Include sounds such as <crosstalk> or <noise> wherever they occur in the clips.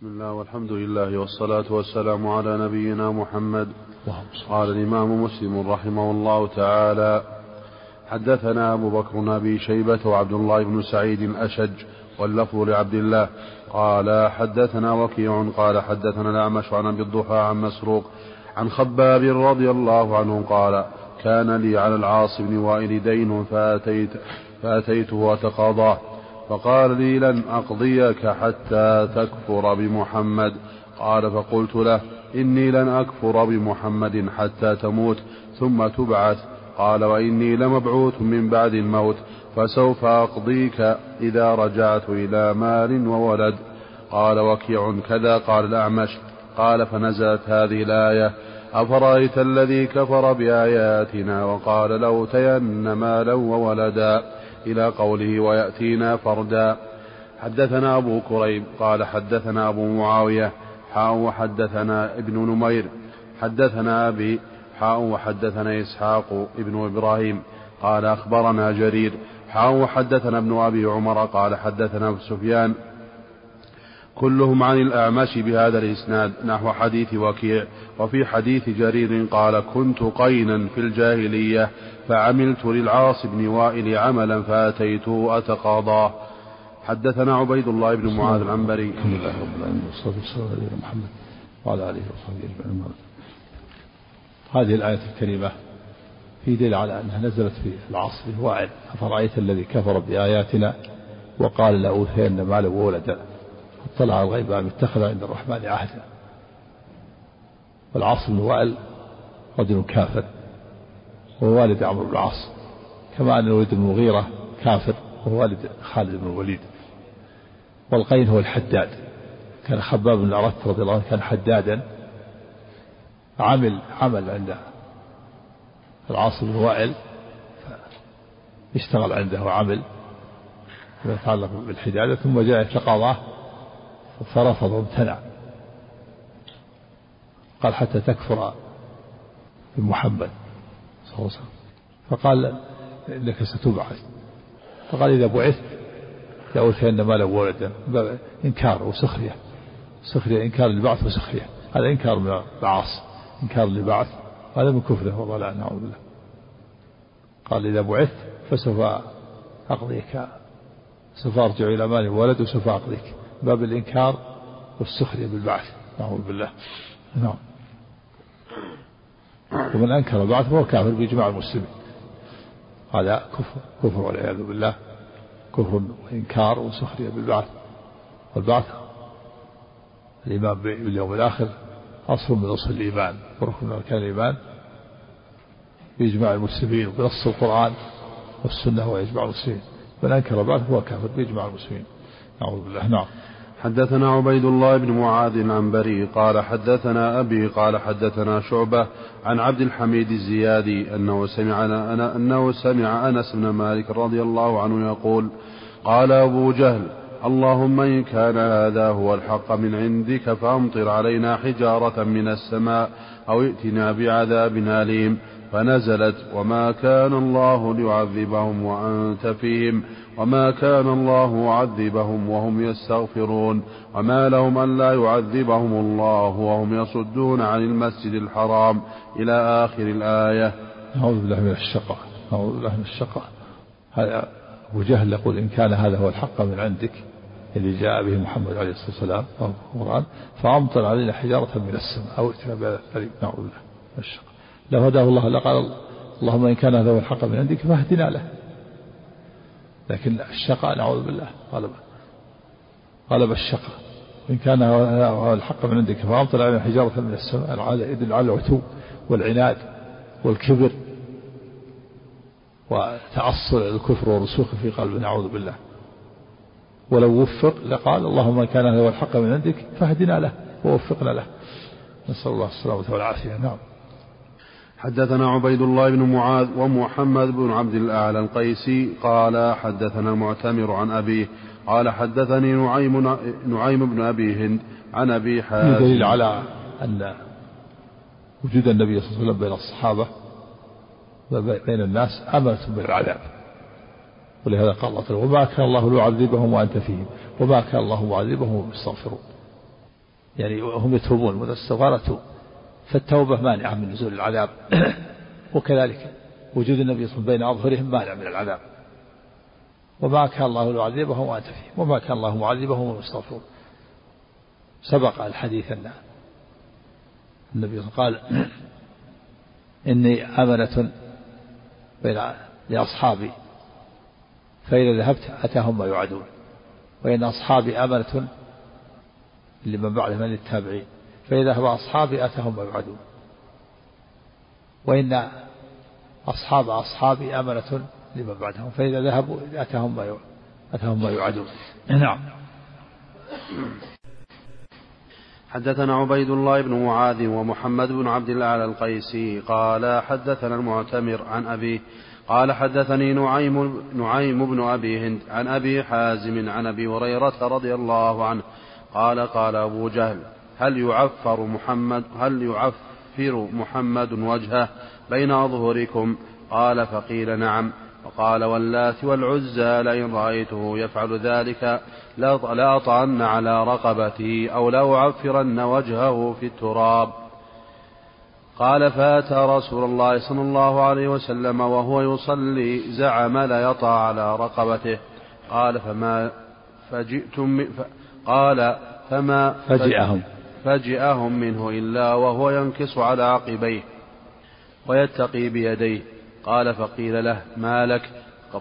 بسم الله والحمد لله والصلاة والسلام على نبينا محمد. قال الإمام مسلم رحمه الله تعالى حدثنا أبو بكر بن أبي شيبة وعبد الله بن سعيد أشج واللفظ لعبد الله. قال حدثنا وكيع قال حدثنا الأعمش عن أبي الضحى عن مسروق عن خباب رضي الله عنه قال كان لي على العاص بن وائل دين فأتيت فأتيته أتقاضاه فقال لي لن أقضيك حتى تكفر بمحمد. قال فقلت له إني لن أكفر بمحمد حتى تموت ثم تبعث. قال وإني لمبعوث من بعد الموت فسوف أقضيك إذا رجعت إلى مال وولد. قال وكيع كذا قال الأعمش. قال فنزلت هذه الآية أفرأيت الذي كفر بآياتنا وقال لأوتين مالا وولدا. إلى قوله ويأتينا فردا. حدثنا أبو كريب قال حدثنا أبو معاوية حاء وحدثنا ابن نمير. حدثنا أبي حاء وحدثنا إسحاق ابن إبراهيم. قال أخبرنا جرير. حاء وحدثنا ابن أبي عمر قال حدثنا سفيان. كلهم عن الأعمش بهذا الإسناد نحو حديث وكيع. وفي حديث جرير قال كنت قينا في الجاهلية فعملت للعاص بن وائل عملا فأتيته أتقاضاه حدثنا عبيد الله بن معاذ العنبري. الحمد لله رب العالمين والصلاة والسلام على محمد وعلى آله وصحبه أجمعين. هذه الآية الكريمة في دليل على أنها نزلت في العاص بن وائل. أفرأيت الذي كفر بآياتنا وقال لأوثين مالا وولدا اطلع الغيب أم اتخذ عند الرحمن عهدا. والعاص بن وائل رجل كافر وهو والد عمرو بن العاص كما أن بن المغيرة كافر وهو والد خالد بن الوليد. والقين هو الحداد. كان خباب بن الأرت رضي الله عنه كان حدادا عمل عمل عند العاص بن وائل اشتغل عنده وعمل فيما يتعلق بالحدادة ثم جاء يتقاضاه فرفض وامتنع قال حتى تكفر بمحمد صلى الله عليه وسلم. فقال إنك ستبعث. فقال إذا بعثت لأوتين مالا وولدا إنكار وسخرية. سخرية إنكار للبعث وسخرية. هذا إنكار من العاص إنكار للبعث. هذا من كفره وضلال نعوذ بالله. قال إذا بعثت فسوف أقضيك. سوف أرجع إلى مال وولد وسوف أقضيك. باب الإنكار والسخرية بالبعث. نعوذ بالله. نعم. ومن أنكر البعث فهو كافر بإجماع المسلمين. هذا كفر كفر والعياذ بالله. كفر وإنكار وسخرية بالبعث. والبعث الإيمان باليوم الآخر أصل من أصل الإيمان وركن من أركان الإيمان. بإجماع المسلمين وبنص القرآن والسنة وإجماع المسلمين. من أنكر البعث فهو كافر بإجماع المسلمين. نعوذ بالله. نعم. حدثنا عبيد الله بن معاذ العنبري قال حدثنا أبي قال حدثنا شعبة عن عبد الحميد الزيادي أنه سمع أنه سمع أنس بن مالك رضي الله عنه يقول قال أبو جهل اللهم إن كان هذا هو الحق من عندك فأمطر علينا حجارة من السماء أو ائتنا بعذاب أليم فنزلت وما كان الله ليعذبهم وأنت فيهم وما كان الله معذبهم وهم يستغفرون وما لهم أن لا يعذبهم الله وهم يصدون عن المسجد الحرام إلى آخر الآية. أعوذ بالله من الشقاء. أعوذ بالله من الشقاء. هذا أبو جهل يقول إن كان هذا هو الحق من عندك اللي جاء به محمد عليه الصلاة والسلام القرآن فأمطر علينا حجارة من السماء أو ائتنا بذلك نعوذ بالله من الشقاء. لو هداه الله لقال اللهم إن كان هذا هو الحق من عندك فاهدنا له. لكن الشقاء نعوذ بالله غلب غلب الشقاء. إن كان هذا الحق من عندك فأمطر علينا حجارة من السماء يدل على العتو والعناد والكبر وتعصر الكفر والرسوخ في قلبه نعوذ بالله. ولو وفق لقال اللهم إن كان هذا هو الحق من عندك فاهدنا له ووفقنا له. نسأل الله السلامة والعافية. نعم. حدثنا عبيد الله بن معاذ ومحمد بن عبد الأعلى القيسي قال حدثنا المعتمر عن أبيه قال حدثني نعيم نعيم بن أبي هند عن أبي حازم. دليل على أن وجود النبي صلى الله عليه وسلم بين الصحابة بين الناس أمنة بالعذاب. ولهذا قال الله تعالى وما كان الله ليعذبهم وأنت فيهم وما كان الله معذبهم وهم يستغفرون يعني هم يتوبون وإذا استغفر توب فالتوبة مانعة من نزول العذاب. <clears throat> وكذلك وجود النبي صلى الله عليه وسلم بين أظهرهم مانع من العذاب. وما كان الله ليعذبهم وأنت فيه وما كان الله معذبهم وهم سبق الحديث أن النبي قال <clears throat> إني أمنة بين لأصحابي فإذا ذهبت أتاهم ما يوعدون. وإن أصحابي أمنة لمن بعد من التابعين. فإذا ذهب أصحابي أتاهم ما يوعدون وإن أصحاب أصحابي أمنة لمن بعدهم فإذا ذهبوا أتاهم ما أتاهم ما يوعدون نعم. حدثنا عبيد الله بن معاذ ومحمد بن عبد الله القيسي قال حدثنا المعتمر عن أبيه قال حدثني نعيم نعيم بن أبي هند عن أبي حازم عن أبي هريرة رضي الله عنه قال قال أبو جهل هل يعفر محمد هل يعفر محمد وجهه بين أظهركم قال فقيل نعم. وقال واللات والعزى لئن رأيته يفعل ذلك لأطعن على رقبته أو لأعفرن وجهه في التراب. قال فأتى رسول الله صلى الله عليه وسلم وهو يصلي زعم ليطع على رقبته. قال فما فجئتم قال فما فجئهم. فجئهم منه إلا وهو ينكص على عقبيه ويتقي بيديه. قال فقيل له ما لك؟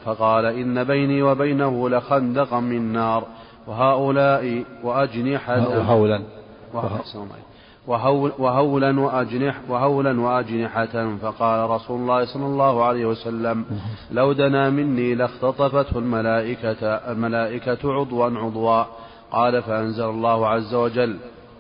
فقال إن بيني وبينه لخندقا من نار وهؤلاء وأجنحة وهولا. وهول وهولا وأجنح وهولا وأجنحة. فقال رسول الله صلى الله عليه وسلم لو دنا مني لاختطفته الملائكة الملائكة عضوا عضوا. قال فأنزل الله عز وجل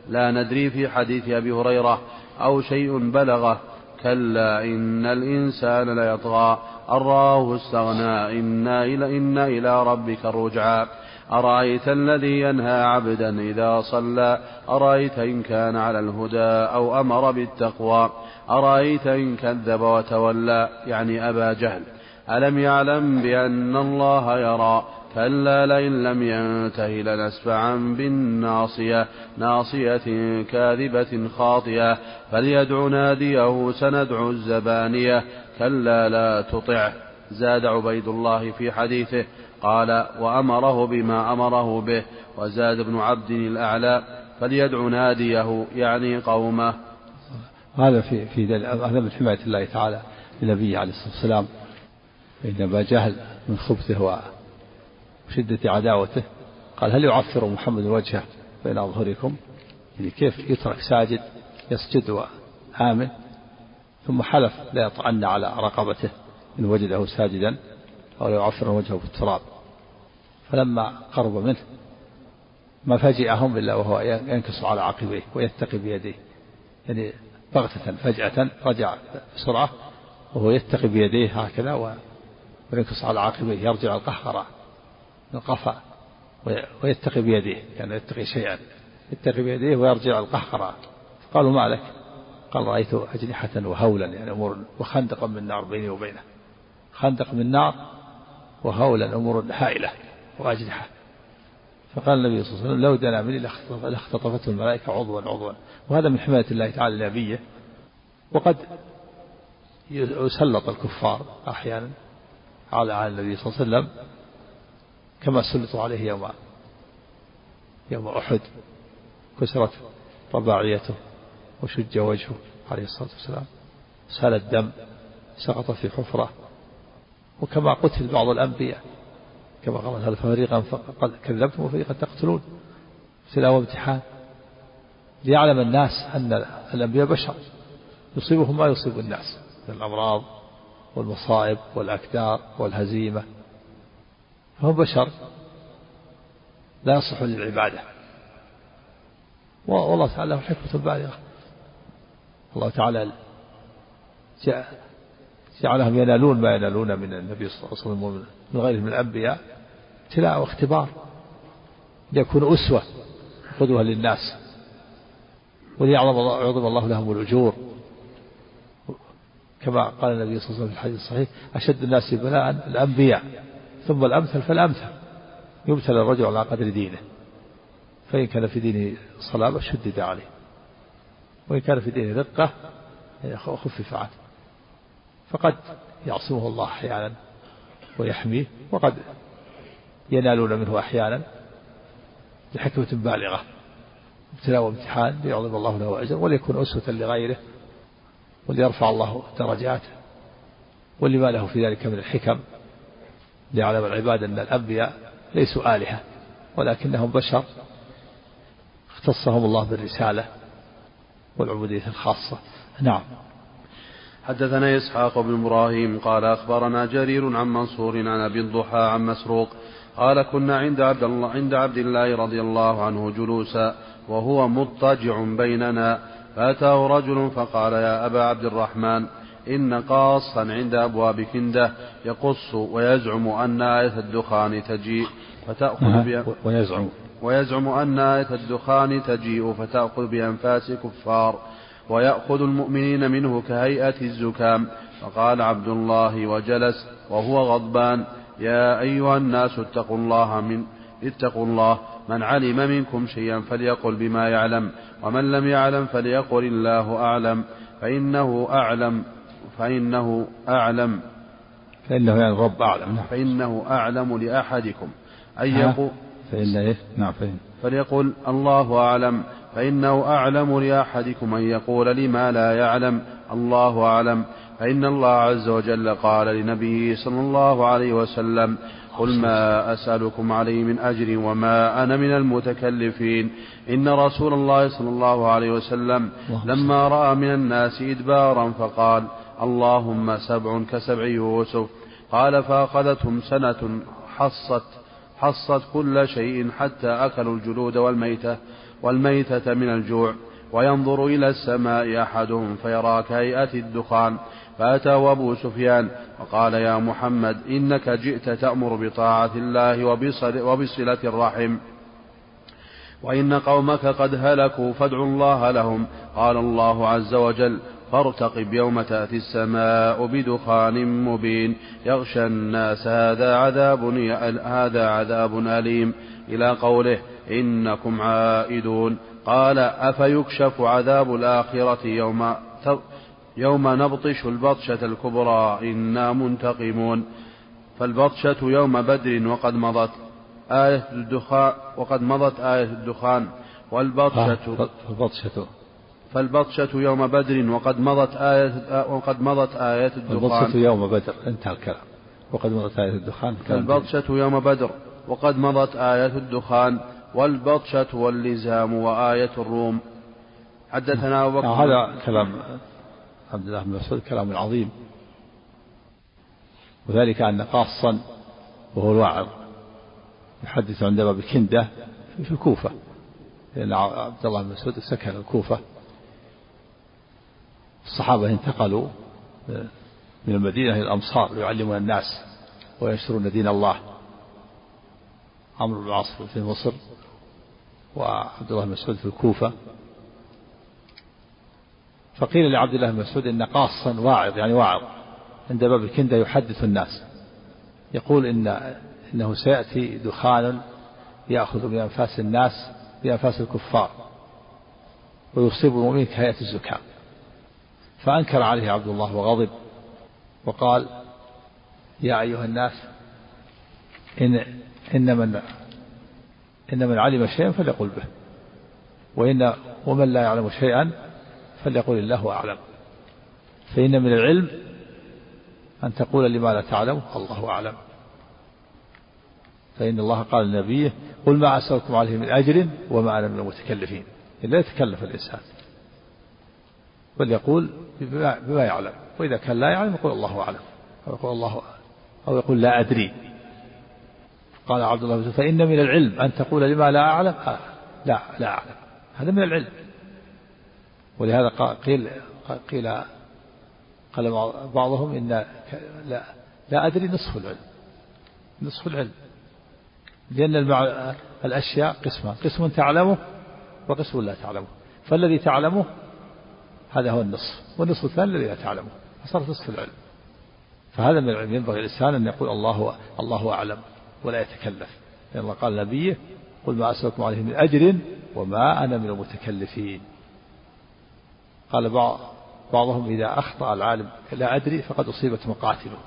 لا ندري في حديث أبي هريرة أو شيء بلغه. كلا إن الإنسان ليطغى. أن رآه استغنى. إنا إلى, إنا إلى ربك الرجعى. أرأيت الذي ينهى عبدا إذا صلى؟ أرأيت إن كان على الهدى أو أمر بالتقوى؟ أرأيت إن كذب وتولى؟ يعني أبا جهل. ألم يعلم بأن الله يرى؟ كلا لئن لم ينته لنسفعا بالناصية ناصية كاذبة خاطئة. فليدع ناديه سندع الزبانية. كلا لا تطعه زاد عبيد الله في حديثه. قال وأمره بما أمره به. وزاد ابن عبد الأعلى فليدع ناديه يعني قومه. هذا في في هذا من حماية الله تعالى لنبيه عليه الصلاة والسلام. إنما جهل من خبثه وشدة عداوته. قال هل يعفر محمد وجهه بين أظهركم؟ يعني كيف يترك ساجد يسجد وآمن؟ ثم حلف لا يطعن على رقبته إن وجده ساجدا أو يعفر وجهه في التراب. فلما قرب منه ما فجئهم إلا وهو ينكص على عقبيه ويتقي بيديه. يعني بغتة فجأة رجع بسرعة وهو يتقي بيديه هكذا وينكص على عقبيه يرجع القهقرة. القفا ويتقي بيديه كان يتقي شيئا يتقي بيديه ويرجع القهقرة. قالوا ما لك قال رأيت أجنحة وهولا يعني أمور وخندقا من نار بيني وبينه. خندق من نار وهولا أمور هائلة وأجنحة. فقال النبي صلى الله عليه وسلم لو دنا مني لاختطفته الملائكة عضوا عضوا. وهذا من حماية الله تعالى لنبيه. وقد يسلط الكفار أحيانا على النبي صلى الله عليه وسلم. كما سلطوا عليه يوم يوم أحد كسرت رباعيته وشج وجهه عليه الصلاة والسلام. سال الدم سقط في حفرة. وكما قتل بعض الأنبياء كما قال هذا فريقا كذبتم وفريقا تقتلون. ابتلاء وامتحان. ليعلم الناس أن الأنبياء بشر. يصيبهم ما يصيب الناس من الأمراض والمصائب والأكدار والهزيمة. فهم بشر لا يصلح للعبادة. والله تعالى له حكمة بالغة. الله تعالى جعلهم ينالون ما ينالون من النبي صلى الله عليه وسلم من غيره من الأنبياء. ابتلاء واختبار. ليكون أسوة. قدوة للناس. وليعظم الله يعظم الله لهم الأجور. كما قال النبي صلى الله عليه وسلم في الحديث الصحيح أشد الناس بلاء الأنبياء. ثم الأمثل فالأمثل. يبتلى الرجل على قدر دينه. فإن كان في دينه صلابة شدد عليه. وإن كان في دينه رقة خفف عنه. فقد يعصمه الله أحيانا ويحميه وقد ينالون منه أحيانا لحكمة بالغة. ابتلاء وامتحان ليعظم الله له أجر وليكون أسوة لغيره وليرفع الله درجاته ولما له في ذلك من الحكم. ليعلم العباد أن الأنبياء ليسوا آلهة ولكنهم بشر اختصهم الله بالرسالة والعبودية الخاصة. نعم. حدثنا إسحاق بن إبراهيم قال أخبرنا جرير عن منصور عن أبي الضحى عن مسروق قال كنا عند عبد الله عند عبد الله رضي الله عنه جلوسا وهو مضطجع بيننا. فأتاه رجل فقال يا أبا عبد الرحمن إن قاصا عند أبواب كندة يقص ويزعم أن آية الدخان تجيء فتأخذ ويزعم. ويزعم أن آية الدخان تجيء فتأخذ بأنفاس كفار ويأخذ المؤمنين منه كهيئة الزكام. فقال عبد الله وجلس وهو غضبان يا أيها الناس اتقوا الله من اتقوا الله من علم منكم شيئا فليقل بما يعلم ومن لم يعلم فليقل الله أعلم فإنه أعلم. فإنه أعلم. فإنه يعني الرب أعلم. نعم. فإنه أعلم لأحدكم. أن يقول فإن إيه؟ نعم فإن. فليقل الله أعلم. فإنه أعلم لأحدكم أن يقول لما لا يعلم. الله أعلم. فإن الله عز وجل قال لنبيه صلى الله عليه وسلم قل ما أسألكم عليه من أجر وما أنا من المتكلفين. إن رسول الله صلى الله عليه وسلم لما رأى من الناس إدبارا فقال اللهم سبع كسبع يوسف قال فأخذتهم سنة حصت حصت كل شيء حتى أكلوا الجلود والميتة والميتة من الجوع. وينظر إلى السماء أحدهم فيرى كهيئة الدخان فأتاه أبو سفيان وقال يا محمد إنك جئت تأمر بطاعة الله وبصل وبصلة الرحم. وإن قومك قد هلكوا فادعوا الله لهم. قال الله عز وجل فارتقب يوم تأتي السماء بدخان مبين. يغشى الناس هذا عذاب هذا عذاب أليم. إلى قوله إنكم عائدون. قال أفيكشف عذاب الآخرة يوم يوم نبطش البطشة الكبرى؟ إنا منتقمون. فالبطشة يوم بدر وقد مضت آية الدخان وقد مضت آية الدخان. والبطشة البطشة فالبطشة يوم بدر وقد مضت آية وقد مضت آية الدخان. البطشة يوم بدر. انتهى الكلام. وقد مضت آية الدخان. فالبطشة يوم بدر وقد مضت آية الدخان. والبطشة واللزام وآية الروم. حدثنا أبو بكر. هذا كلام عبد الله بن مسعود كلام عظيم. وذلك أن قاصا وهو الواعظ يحدث عند باب كندة في الكوفة. لأن عبد الله بن مسعود سكن الكوفة. الصحابة انتقلوا من المدينة إلى الأمصار ليعلمون الناس وينشرون دين الله. عمرو بن العاص في مصر وعبد الله بن مسعود في الكوفة. فقيل لعبد الله بن مسعود إن قاصا واعظ يعني واعظ عند باب الكندة يحدث الناس. يقول إن إنه سيأتي دخان يأخذ بأنفاس الناس بأنفاس الكفار ويصيب المؤمن كهيئة الزكام فأنكر عليه عبد الله وغضب وقال يا أيها الناس إن إن من إن من علم شيئا فليقل به وإن ومن لا يعلم شيئا فليقل الله أعلم. فإن من العلم أن تقول لما لا تعلم الله أعلم. فإن الله قال لنبيه قل ما أسألكم عليه من أجر وما أنا من المتكلفين. لا يتكلف الإنسان. بل يقول بما, يعلم. وإذا كان لا يعلم يقول الله أعلم. أو يقول الله أو يقول لا أدري. قال عبد الله بن فإن من العلم أن تقول لما لا أعلم. آه لا لا أعلم. هذا من العلم. ولهذا قيل قيل قال بعضهم إن لا لا أدري نصف العلم. نصف العلم. لأن الأشياء قسمان. قسم تعلمه وقسم لا تعلمه. فالذي تعلمه هذا هو النصف والنصف الثاني الذي لا تعلمه. فصار نصف العلم. فهذا من العلم ينبغي الإنسان أن يقول الله الله أعلم ولا يتكلف. لأن الله قال نبيه قل ما أسألكم عليه من أجر وما أنا من المتكلفين. قال بعض بعضهم إذا أخطأ العالم لا أدري فقد أصيبت مقاتله.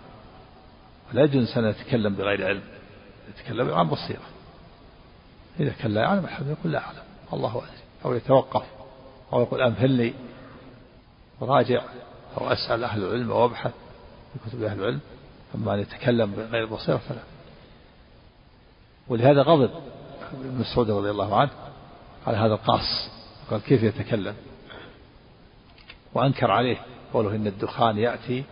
ولا يجوز الإنسان يتكلم بغير علم. يتكلم عن بصيرة. إذا كان لا يعلم أحد يقول لا أعلم. الله أدري أو يتوقف. أو يقول أمهلني راجع أو أسأل أهل العلم أو أبحث في كتب أهل العلم أما أن يتكلم بغير بصيرة فلا. ولهذا غضب ابن مسعود رضي الله عنه على هذا القاص قال كيف يتكلم؟ وأنكر عليه قوله إن الدخان يأتي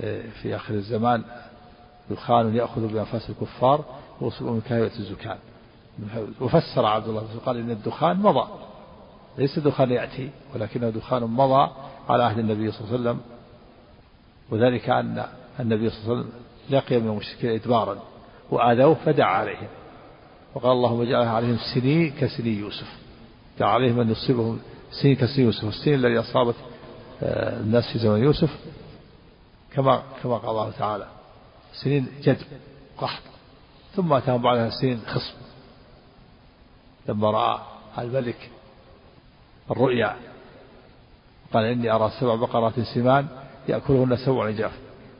آه، في آخر الزمان دخان يأخذ بأنفاس الكفار ويصيبهم من كهيئة الزكام. وفسر عبد الله قال إن الدخان مضى. ليس دخان يأتي ولكنه دخان مضى على عهد النبي صلى الله عليه وسلم. وذلك أن النبي صلى الله عليه وسلم لقي من المشركين إدبارا وآذوه فدعا عليهم. وقال اللهم اجعلها عليهم سنين كسني يوسف. دعا عليهم أن يصيبهم سنين كسني يوسف. والسنين التي أصابت آه، الناس في زمن يوسف كما كما قال الله تعالى سنين جدب قحط. ثم أتاهم بعدها سنين خصم. لما رأى الملك الرؤيا. قال إني أرى سبع بقرات سمان يأكلهن سبع عجاف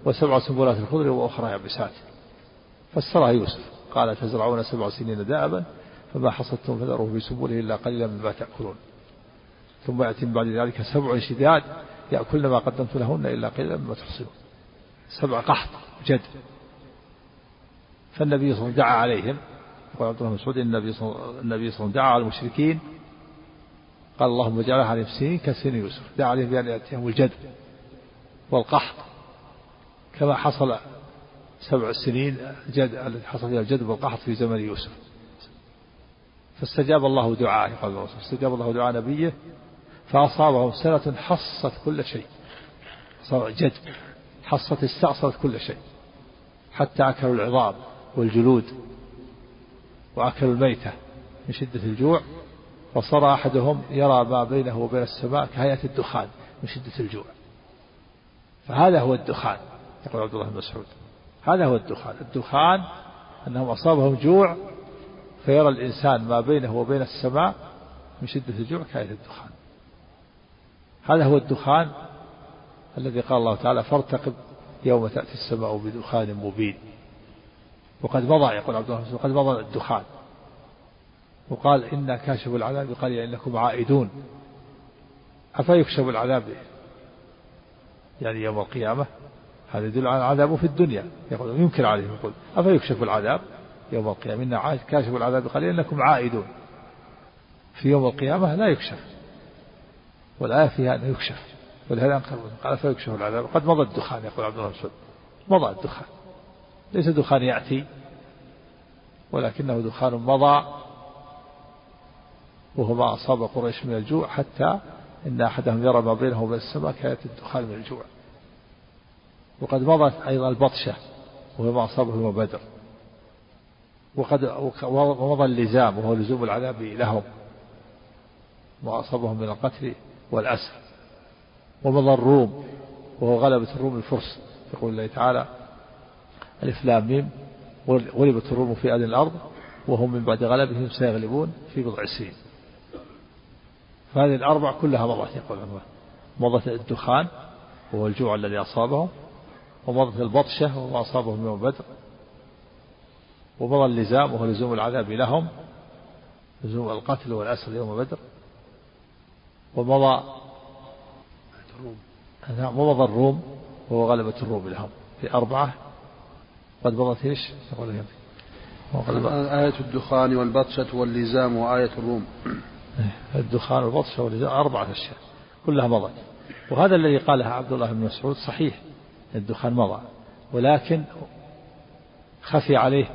وسبع سنبلات خضر وأخرى يابسات. فسرها يوسف. قال تزرعون سبع سنين دابا فما حصدتم فذروه في سبله إلا قليلا مما تأكلون. ثم يأتي من بعد ذلك سبع شداد يأكلن ما قدمت لهن إلا قليلا مما تحصنون سبع قحط جد. فالنبي صلى الله عليه وسلم دعا عليهم. يقول عبد الله مسعود النبي صلى الله عليه وسلم دعا على المشركين قال اللهم اجعلها عليهم سنين كسن يوسف. دعا عليهم بأن يأتيهم الجد والقحط. كما حصل سبع سنين جد التي حصل فيها الجد والقحط في زمن يوسف. فاستجاب الله دعاءه قال الله استجاب الله دعاء نبيه فأصابهم سنة حصت كل شيء. صار جد. حصت استعصت كل شيء. حتى أكلوا العظام والجلود وأكلوا الميتة من شدة الجوع. فصار أحدهم يرى ما بينه وبين السماء كهيئة الدخان من شدة الجوع. فهذا هو الدخان. يقول عبد الله بن مسعود. هذا هو الدخان. الدخان أنهم أصابهم جوع فيرى الإنسان ما بينه وبين السماء من شدة الجوع كهيئة الدخان. هذا هو الدخان الذي قال الله تعالى فارتقب يوم تأتي السماء بدخان مبين. وقد مضى يقول عبد الله وقد مضى الدخان. وقال إنا كاشف العذاب قال إنكم عائدون. أفيكشف العذاب؟ يعني يوم القيامة هذا يدل على العذاب في الدنيا. يقول يمكن عليهم يقول أفيكشف العذاب يوم القيامة؟ إن كاشف العذاب قال إنكم عائدون. في يوم القيامة لا يكشف. والآية فيها أنه يكشف. ولهذا قال فيكشف العذاب. قد مضى الدخان يقول عبد الله بن مضى الدخان. ليس دخان يأتي ولكنه دخان مضى. وهو ما أصاب قريش من الجوع حتى إن أحدهم يرى ما بينه وبين السماء كانت الدخان من الجوع. وقد مضت أيضا البطشة وهو ما أصابه يوم بدر. وقد ومضى اللزام وهو لزوم العذاب لهم ما أصابهم من القتل والأسر. ومضى الروم وهو غلبة الروم الفرس. يقول الله تعالى ألف لام ميم غلبت الروم في أدنى الأرض وهم من بعد غلبهم سيغلبون في بضع سنين. فهذه الأربع كلها مضت يقول الله مضت الدخان وهو الجوع الذي أصابهم ومضت البطشة وما أصابهم يوم بدر. ومضى اللزام وهو لزوم العذاب لهم لزوم القتل والأسر يوم بدر. ومضى نعم ومضى الروم وهو غلبة الروم لهم. في أربعة قد مضت إيش؟ يقول آية الدخان والبطشة واللزام وآية الروم. الدخان والبطشة واللزام أربعة أشياء كلها مضت. وهذا الذي قالها عبد الله بن مسعود صحيح الدخان مضى. ولكن خفي عليه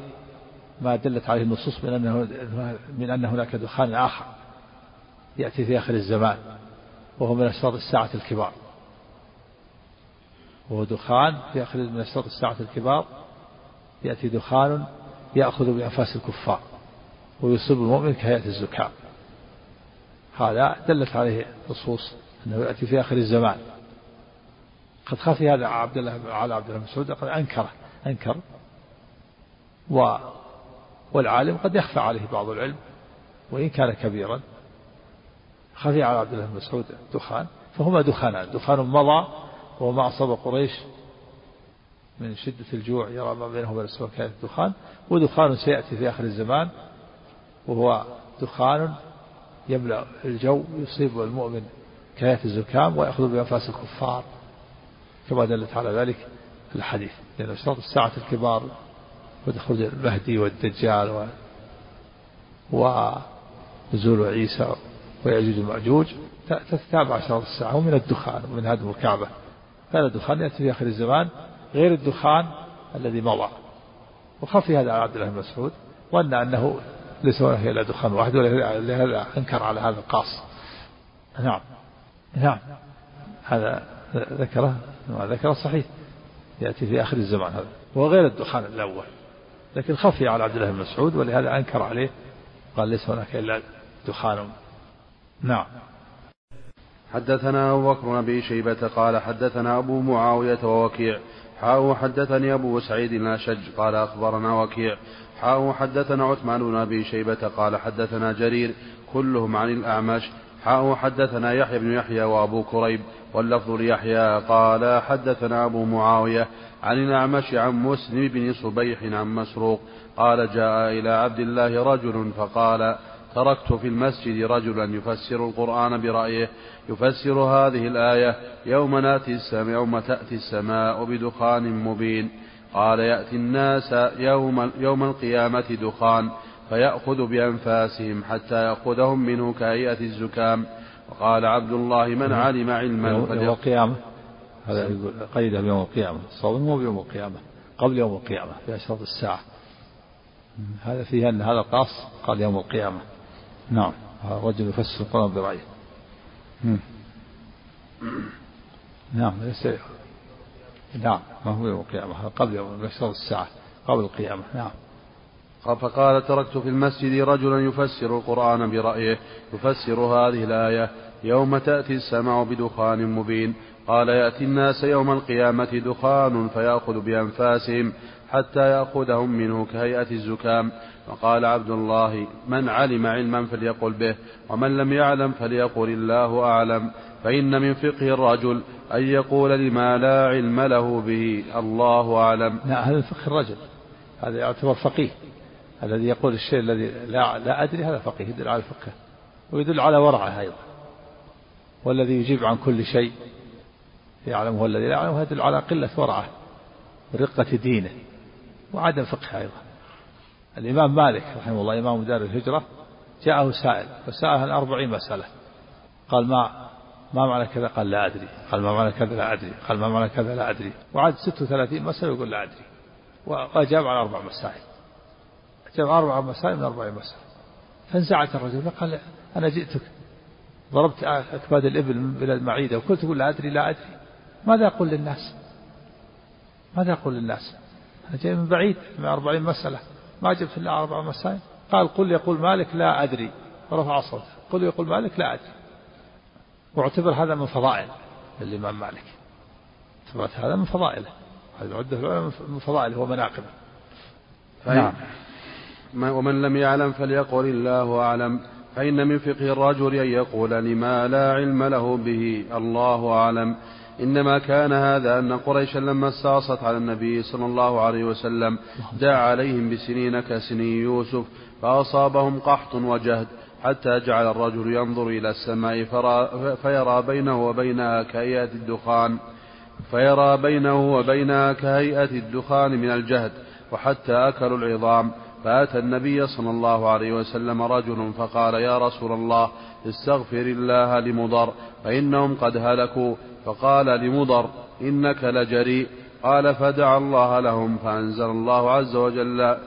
ما دلت عليه النصوص من أنه من أن هناك دخان آخر يأتي في آخر الزمان وهو من أشراط الساعة الكبار. وهو دخان في آخر من أشراط الساعة الكبار يأتي دخان يأخذ بأنفاس الكفار ويصيب المؤمن كهيئة الزكام هذا دلت عليه نصوص أنه يأتي في آخر الزمان. قد خفي هذا عبد الله على عبد الله بن مسعود قد أنكره أنكر. و والعالم قد يخفى عليه بعض العلم وإن كان كبيرا. خفي على عبد الله بن مسعود دخان فهما دخانان. دخان مضى وهو ما أصاب قريش من شدة الجوع يرى ما بينه وبين السماء كانت دخان ودخان سيأتي في آخر الزمان وهو دخان يملأ الجو يصيب المؤمن كآية الزكام ويأخذ بأنفاس الكفار. كما دلت على ذلك الحديث. لأن أشراط الساعة الكبار ودخول المهدي والدجال و ونزول عيسى ويأجوج المأجوج تتابع أشراط الساعة. ومن الدخان ومن هدم الكعبة. هذا الدخان يأتي في آخر الزمان غير الدخان الذي مضى. وخفي هذا على عبد الله بن مسعود ظن أنه ليس هناك إلا دخان واحد ولهذا أنكر على هذا القاص. نعم. نعم. هذا ذكره ذكره صحيح. يأتي في آخر الزمان هذا وغير الدخان الأول. لكن خفي على عبد الله بن مسعود ولهذا أنكر عليه قال ليس هناك إلا دخان. نعم. حدثنا أبو بكر أبي شيبة قال حدثنا أبو معاوية ووكيع. حاء حدثني أبو سعيد الأشج قال أخبرنا وكيع. حاء حدثنا عثمان بن أبي شيبة قال حدثنا جرير كلهم عن الأعمش. حاء حدثنا يحيى بن يحيى وأبو كريب واللفظ ليحيى قال حدثنا أبو معاوية عن الأعمش عن مسلم بن صبيح عن مسروق قال جاء إلى عبد الله رجل فقال تركت في المسجد رجلا يفسر القرآن برأيه يفسر هذه الآية يوم نأتي السماء يوم تأتي السماء بدخان مبين. قال يأتي الناس يوم, يوم القيامة دخان فيأخذ بأنفاسهم حتى يأخذهم منه كهيئة الزكام. وقال عبد الله من علم علما يوم القيامة. هذا يقول قيد بيوم القيامة. الصوم مو بيوم القيامة قبل يوم القيامة في أشراط الساعة. هذا فيه أن هذا القاص قال يوم القيامة. نعم. رجل يفسر القرآن برأيه. نعم ليس نعم. ما هو يوم القيامة؟ قبل يوم الساعة قبل القيامة. نعم. فقال تركت في المسجد رجلا يفسر القرآن برأيه يفسر هذه الآية يوم تأتي السماء بدخان مبين. قال يأتي الناس يوم القيامة دخان فيأخذ بأنفاسهم حتى يأخذهم منه كهيئة الزكام. وقال عبد الله من علم علما فليقل به ومن لم يعلم فليقل الله أعلم. فإن من فقه الرجل أن يقول لما لا علم له به الله أعلم. لا هذا فقه الرجل. هذا يعتبر فقيه. الذي يقول الشيء الذي لا, لا أدري هذا فقيه يدل على الفقه. ويدل على ورعه أيضا. والذي يجيب عن كل شيء. يعلمه الذي لا يعلمه يدل على قلة ورعه ورقة دينه وعدم فقه أيضا. الإمام مالك رحمه الله إمام دار الهجرة جاءه سائل فسأله عن أربعين مسألة. قال ما ما معنى كذا؟ قال لا أدري. قال ما معنى كذا؟ لا أدري. قال ما معنى كذا؟ لا أدري. وعاد 36 مسألة يقول لا أدري. وأجاب على أربع مسائل. أجاب أربع مسائل من أربع مسائل. فانزعج الرجل فقال أنا جئتك. ضربت أكباد الإبل من بلاد معيدة وكنت تقول لا أدري لا أدري. ماذا أقول للناس؟ ماذا أقول للناس؟ أنا جاي من بعيد من أربعين مسألة. ما جبت إلا أربع مسائل. قال قل يقول مالك لا أدري. ورفع صوته. قل يقول مالك لا أدري. واعتبر هذا من فضائل الإمام مالك. اعتبرت هذا من فضائله. هذا عدة من فضائله ومناقبه. نعم. ومن لم يعلم فليقل الله أعلم. فإن من فقه الرجل أن يقول لما لا علم له به. الله أعلم. إنما كان هذا أن قريشا لما استعصت على النبي صلى الله عليه وسلم دعا عليهم بسنين كسني يوسف فأصابهم قحط وجهد. حتى جعل الرجل ينظر إلى السماء فيرى بينه وبينها كهيئة الدخان فيرى بينه وبينها كهيئة الدخان من الجهد وحتى أكلوا العظام. فأتى النبي صلى الله عليه وسلم رجل فقال يا رسول الله استغفر الله لمضر فإنهم قد هلكوا. فقال لمضر إنك لجريء. قال فدعا الله لهم فأنزل الله عز وجل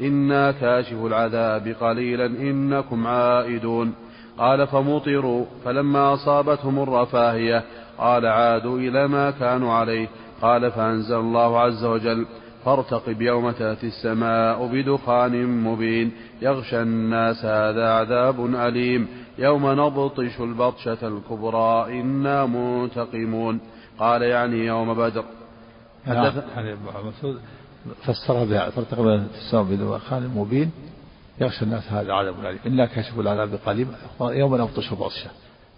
إنا كاشف العذاب قليلا إنكم عائدون قال فمطروا فلما أصابتهم الرفاهية قال عادوا إلى ما كانوا عليه قال فأنزل الله عز وجل فارتقب يوم تأتي السماء بدخان مبين يغشى الناس هذا عذاب أليم يوم نبطش البطشة الكبرى إنا منتقمون قال يعني يوم بدر نعم. مسعود فسرها بها. ترتقب السماء بدخان مبين يغشى الناس هذا عذاب أليم إنا كاشف العذاب قليلا. يوم نبطش بطشة.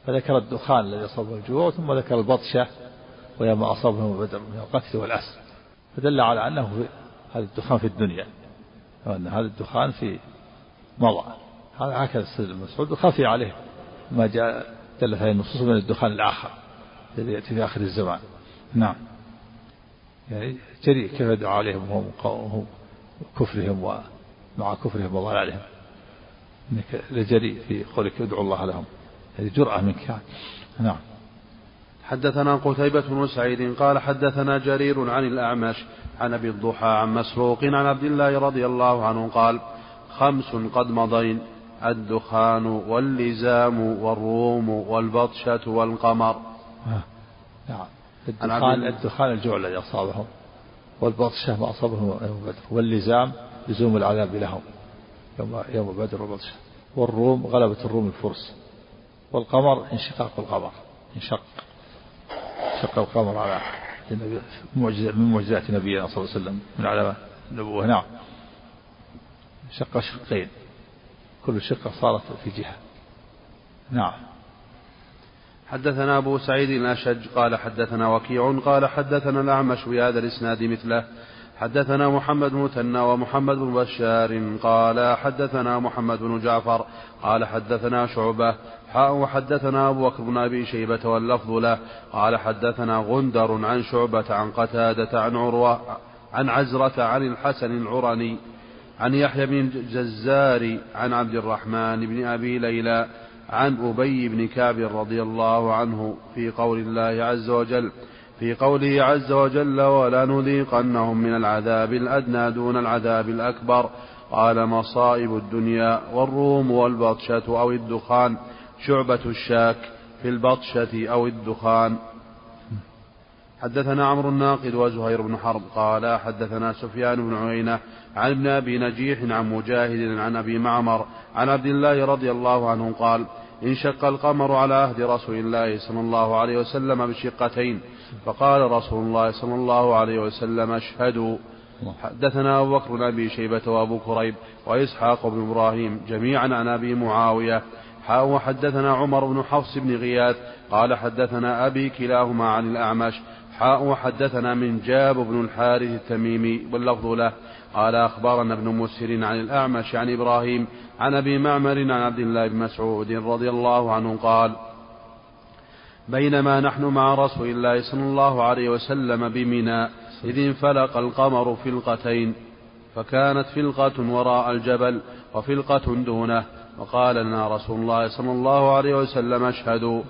فذكر الدخان الذي أصابه الجوع ثم ذكر البطشة ويوم أصابهم بدر من القتل والأسر فدل على أنه هذا الدخان في الدنيا. وأن هذا الدخان في مضى. هذا هكذا السيد المسعود وخفي عليه ما جاء دلت عليه النصوص من الدخان الآخر الذي يأتي في آخر الزمان. نعم. يعني جريء كيف يدعو عليهم وهم كفرهم ومع كفرهم وضلالهم إنك لجريء في قولك ادعوا الله لهم. هذه جرأة منك. نعم. حدثنا قتيبة بن سعيد قال حدثنا جرير عن الأعمش عن أبي الضحى عن مسروق عن عبد الله رضي الله عنه قال خمس قد مضين الدخان واللزام والروم والبطشة والقمر. نعم. الدخان. الدخان الجوع الذي أصابهم والبطشة ما أصابهم يوم بدر واللزام لزوم العذاب لهم يوم يوم بدر والبطشة. والروم غلبة الروم الفرس. والقمر انشقاق القمر. انشق شق القمر على معجزة من معجزات نبينا صلى الله عليه وسلم من علامات النبوة. نعم. شق شقين. كل شقة صارت في جهة. نعم. حدثنا أبو سعيد الأشج قال حدثنا وكيع قال حدثنا الأعمش بهذا الإسناد مثله. حدثنا محمد مثنى ومحمد بن بشار قال حدثنا محمد بن جعفر قال حدثنا شعبة حاء وحدثنا أبو بكر بن أبي شيبة واللفظ له. قال حدثنا غندر عن شعبة عن قتادة عن عروة عن عزرة عن الحسن العرني عن يحيى بن الجزار عن عبد الرحمن بن أبي ليلى عن أبي بن كعب رضي الله عنه في قول الله عز وجل في قوله عز وجل ولنذيقنهم من العذاب الأدنى دون العذاب الأكبر قال مصائب الدنيا والروم والبطشة أو الدخان شعبة الشاك في البطشة أو الدخان حدثنا عمرو الناقد وزهير بن حرب قال حدثنا سفيان بن عيينة عن ابن أبي نجيح عن مجاهد عن أبي معمر عن عبد الله رضي الله عنه قال انشق القمر على عهد رسول الله صلى الله عليه وسلم بشقتين فقال رسول الله صلى الله عليه وسلم اشهدوا. حدثنا أبو بكر بن أبي شيبة وأبو كريب وإسحاق بن إبراهيم جميعا عن أبي معاوية. حاء وحدثنا عمر بن حفص بن غياث قال حدثنا أبي كلاهما عن الأعمش. حاء وحدثنا من جاب بن الحارث التميمي واللفظ له. قال أخبرنا ابن مسهر عن الأعمش عن إبراهيم عن أبي معمر عن عبد الله بن مسعود رضي الله عنه قال بينما نحن مع رسول الله صلى الله عليه وسلم بمنى إذ انفلق القمر فلقتين فكانت فلقة وراء الجبل وفلقة دونه وقال لنا رسول الله صلى الله عليه وسلم اشهدوا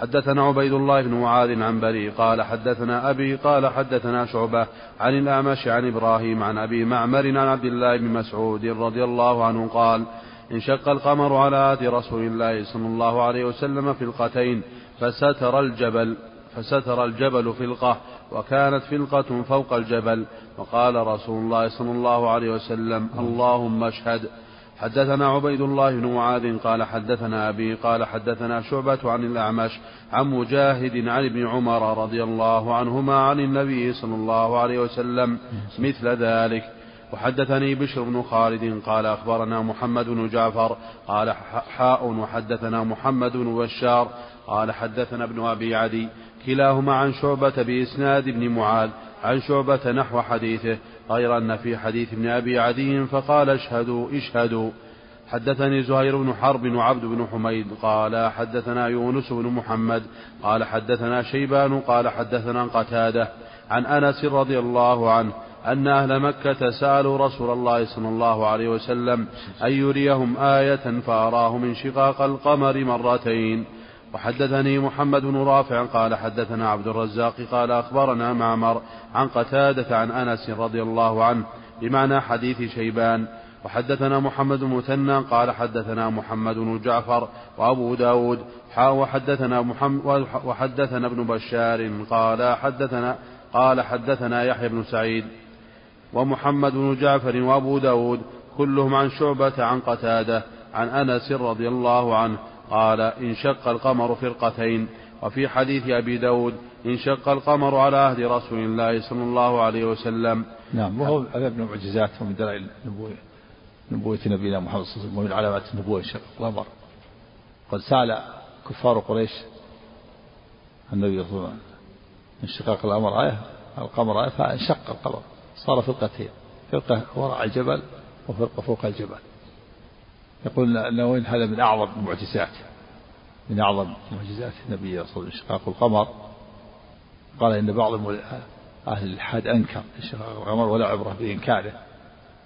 حدثنا عبيد الله بن معاذ عن بري قال حدثنا أبي قال حدثنا شعبة عن الأعمش عن إبراهيم عن أبي معمر عن عبد الله بن مسعود رضي الله عنه قال انشق القمر على عهد رسول الله صلى الله عليه وسلم فلقتين فستر الجبل فستر الجبل فلقة وكانت فلقة فوق الجبل. وقال رسول الله صلى الله عليه وسلم اللهم اشهد. حدثنا عبيد الله بن معاذ قال حدثنا أبي قال حدثنا شعبة عن الأعمش عن مجاهد عن ابن عمر رضي الله عنهما عن النبي صلى الله عليه وسلم مثل ذلك. وحدثني بشر بن خالد قال أخبرنا محمد بن جعفر قال حاء وحدثنا محمد بن بشار قال حدثنا ابن أبي عدي كلاهما عن شعبة بإسناد ابن معاذ عن شعبة نحو حديثه غير أن في حديث ابن أبي عدي فقال اشهدوا اشهدوا. حدثني زهير بن حرب وعبد بن حميد قال حدثنا يونس بن محمد قال حدثنا شيبان قال حدثنا قتادة عن أنس رضي الله عنه أن أهل مكة سألوا رسول الله صلى الله عليه وسلم أن يريهم آية فأراه انشقاق القمر مرتين. وحدثني محمد بن رافع قال حدثنا عبد الرزاق قال أخبرنا معمر عن قتادة عن أنس رضي الله عنه بمعنى حديث شيبان. وحدثنا محمد بن مثنى قال حدثنا محمد بن جعفر وأبو داود. وحدثنا محمد وحدثنا ابن بشار قال حدثنا قال حدثنا يحيى بن سعيد ومحمد بن جعفر وأبو داود كلهم عن شعبة عن قتادة عن أنس رضي الله عنه. قال انشق القمر فرقتين وفي حديث أبي داود انشق القمر على عهد رسول الله صلى الله عليه وسلم. نعم وهو هذا من المعجزات ومن دلائل النبوة نبوة نبينا محمد صلى الله عليه وسلم ومن علامات النبوة انشقاق القمر. قد سأل كفار قريش النبي صلى الله عليه وسلم انشقاق القمر آية القمر آية فانشق القمر صار فرقتين فرقة وراء الجبل وفرقة فوق الجبل. يقول أنه هذا من أعظم المعجزات من أعظم معجزات النبي صلى الله عليه وسلم انشقاق القمر. قال إن بعض أهل الإلحاد أنكر انشقاق القمر ولا عبرة بإنكاره.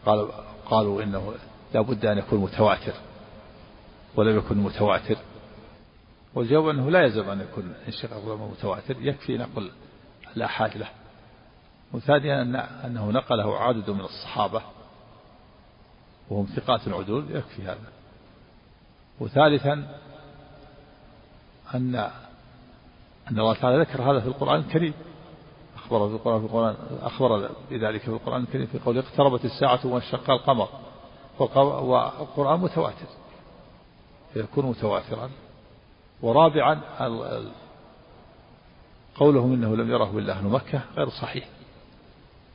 قالوا قالوا إنه لا بد أن يكون متواتر ولم يكن متواتر. والجواب أنه لا يلزم أن يكون انشقاق القمر متواتر يكفي نقل الآحاد له. وثانيا أن أنه نقله عدد من الصحابة. وهم ثقات عدول يكفي هذا. وثالثا أن أن الله تعالى ذكر هذا في القرآن الكريم. أخبر في القرآن في القرآن أخبر بذلك في القرآن الكريم في قوله اقتربت الساعة وانشق القمر. والقرآن متواتر. فيكون متواترا. ورابعا قولهم إنه لم يره إلا أهل مكة غير صحيح.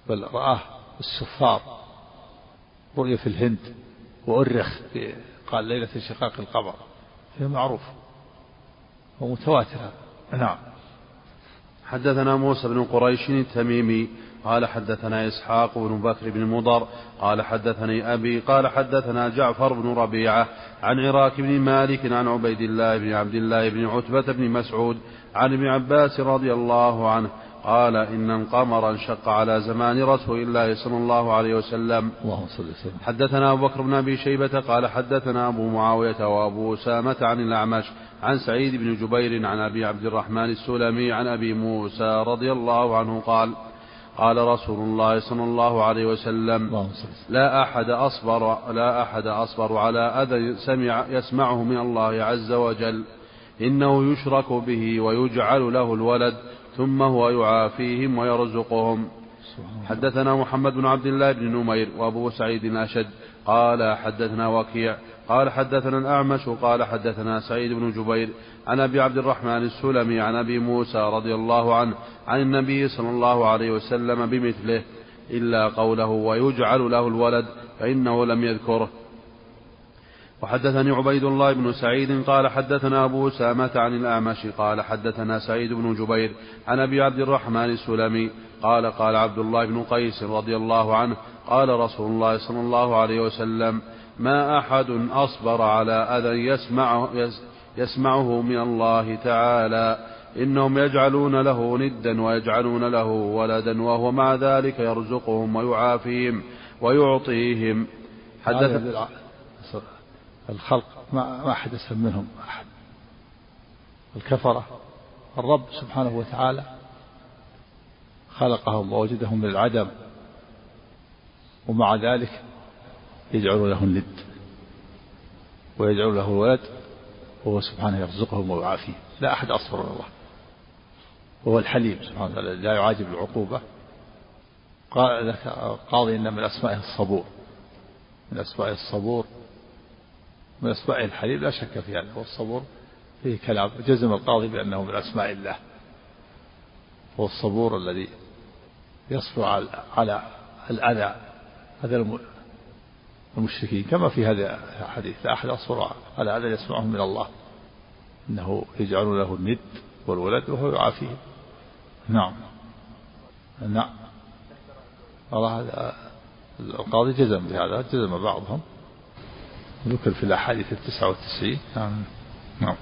بل رآه السفار. رؤية في الهند وأرخ قال ليلة انشقاق القمر فهي معروف ومتواتر نعم. حدثنا موسى بن قريش التميمي قال حدثنا إسحاق بن بكر بن مضر قال حدثني أبي قال حدثنا جعفر بن ربيعة عن عراك بن مالك عن عبيد الله بن عبد الله بن عتبة بن مسعود عن ابن عباس رضي الله عنه قال إن القمر انشق على زمان رسول الله صلى الله عليه وسلم. اللهم صل وسلم. حدثنا أبو بكر بن أبي شيبة قال حدثنا أبو معاوية وأبو أسامة عن الأعمش عن سعيد بن جبير عن أبي عبد الرحمن السلمي عن أبي موسى رضي الله عنه قال قال رسول الله صلى الله عليه وسلم. لا أحد أصبر لا أحد أصبر على أذى سمع يسمعه من الله عز وجل إنه يشرك به ويجعل له الولد ثم هو يعافيهم ويرزقهم. حدثنا محمد بن عبد الله بن نمير وأبو سعيد الأشد. قال حدثنا وكيع. قال حدثنا الأعمش. قال حدثنا سعيد بن جبير. عن أبي عبد الرحمن السلمي عن أبي موسى رضي الله عنه عن النبي صلى الله عليه وسلم بمثله. إلا قوله ويجعل له الولد فإنه لم يذكره. وحدثني عبيد الله بن سعيد قال حدثنا أبو أسامة عن الأعمش قال حدثنا سعيد بن جبير عن أبي عبد الرحمن السلمي قال قال عبد الله بن قيس رضي الله عنه قال رسول الله صلى الله عليه وسلم ما أحد أصبر على أذى يسمعه, يسمعه من الله تعالى إنهم يجعلون له ندا ويجعلون له ولدا وهو مع ذلك يرزقهم ويعافيهم ويعطيهم. حدث الخلق ما أحد أسلم منهم أحد. الكفرة الرب سبحانه وتعالى خلقهم ووجدهم من العدم ومع ذلك يجعل له الند ويجعل له الولد وهو سبحانه يرزقهم ويعافيهم لا أحد أصبر من الله. وهو الحليم سبحانه وتعالى لا يعاجب العقوبة. قال قاضي إن من أسمائه الصبور. من أسمائه الصبور من أسماء الحليم لا شك في هذا والصبور فيه كلام جزم القاضي بأنه من أسماء الله. هو الصبور الذي يصبر على الأذى هذا المشركين كما في هذا الحديث. لا أحد أصبر على أذى يسمعه من الله. إنه يجعل له الند والولد وهو يعافيه. نعم. نعم. الله القاضي جزم بهذا جزم بعضهم. ذكر في الأحاديث التسعة والتسعين نعم. نعم.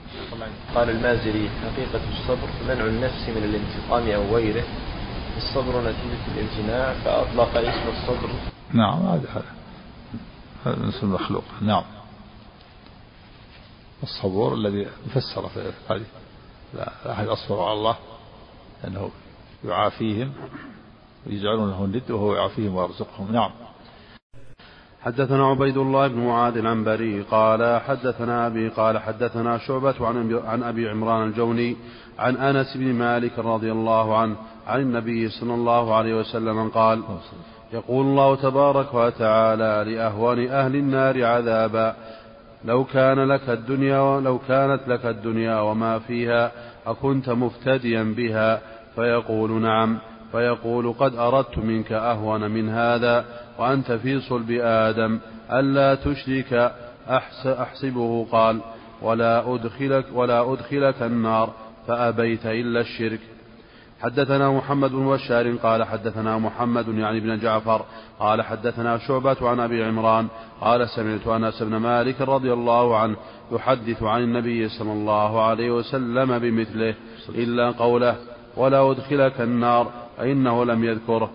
قال المازري حقيقة الصبر منع النفس من الانتقام أو غيره. الصبر نتيجة الامتناع فأطلق اسم الصبر. نعم هذا هذا هذا اسم المخلوق. نعم. الصبور الذي فسر في هذه لا أحد أصبر على الله أنه يعافيهم ويجعلون له الند وهو يعافيهم ويرزقهم. نعم. حدثنا عبيد الله بن معاذ العنبري قال حدثنا أبي قال حدثنا شعبة عن, عن أبي عمران الجوني عن أنس بن مالك رضي الله عنه عن النبي صلى الله عليه وسلم قال يقول الله تبارك وتعالى لأهون أهل النار عذابا لو كان لك الدنيا لو كانت لك الدنيا وما فيها أكنت مفتديا بها فيقول نعم فيقول قد أردت منك أهون من هذا وأنت في صلب آدم ألا تشرك أحسبه. قال ولا أدخلك ولا أدخلك النار فأبيت إلا الشرك. حدثنا محمد بن بشار قال حدثنا محمد يعني بن جعفر قال حدثنا شعبة عن أبي عمران قال سمعت أنس بن مالك رضي الله عنه يحدث عن النبي صلى الله عليه وسلم بمثله إلا قوله ولا أدخلك النار فإنه لم يذكره.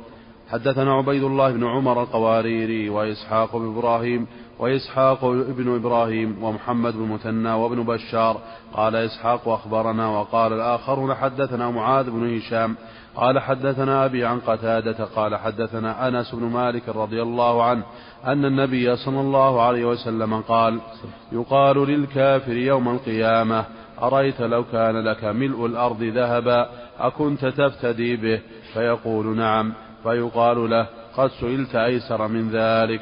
حدثنا عبيد الله بن عمر القواريري وإسحاق بن إبراهيم وإسحاق بن إبراهيم ومحمد بن مثنى وابن بشار. قال إسحاق أخبرنا وقال الآخرون حدثنا معاذ بن هشام. قال حدثنا أبي عن قتادة. قال حدثنا أنس بن مالك رضي الله عنه أن النبي صلى الله عليه وسلم قال يقال للكافر يوم القيامة أريت لو كان لك ملء الأرض ذهبا أكنت تفتدي به؟ فيقول نعم. فيقال له قد سئلت أيسر من ذلك.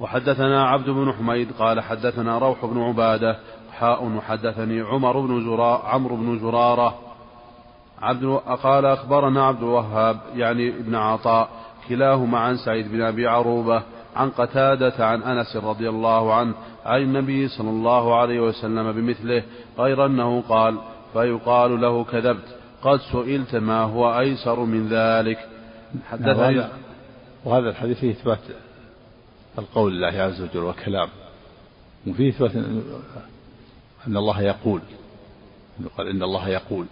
وحدثنا عبد بن حميد قال حدثنا روح بن عبادة حاء وحدثني عمر بن زرار عمرو بن زرارة. عبد قال أخبرنا عبد الوهاب يعني ابن عطاء كلاهما عن سعيد بن أبي عروبة عن قتادة عن أنس رضي الله عنه عن النبي صلى الله عليه وسلم بمثله غير أنه قال فيقال له كذبت. قد سئلت ما هو أيسر من ذلك. حدثني وهذا الحديث فيه إثبات القول الله عز وجل وكلام. وفيه إثبات أن الله يقول. قال إن الله يقول.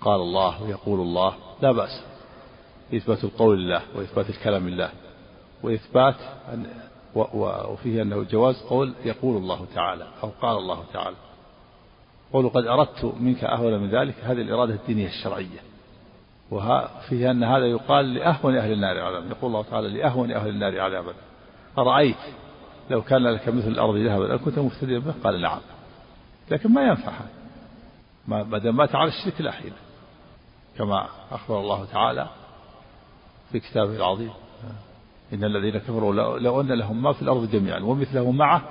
قال الله ويقول الله. لا بأس. إثبات القول لله وإثبات الكلام لله. وإثبات أن وفيه أنه جواز قول يقول الله تعالى أو قال الله تعالى. قولوا قد أردت منك أهون من ذلك هذه الإرادة الدينية الشرعية. وفيه أن هذا يقال لأهون أهل النار عذابا يقول الله تعالى لأهون أهل النار عذابا أرأيت لو كان لك مثل الأرض ذهبا أكنت مفتديا به؟ قال نعم. لكن ما ينفع هذا ما دام مات على الشرك لا حيلة كما أخبر الله تعالى في كتابه العظيم. إن الذين كفروا لو أن لهم ما في الأرض جميعا ومثله معه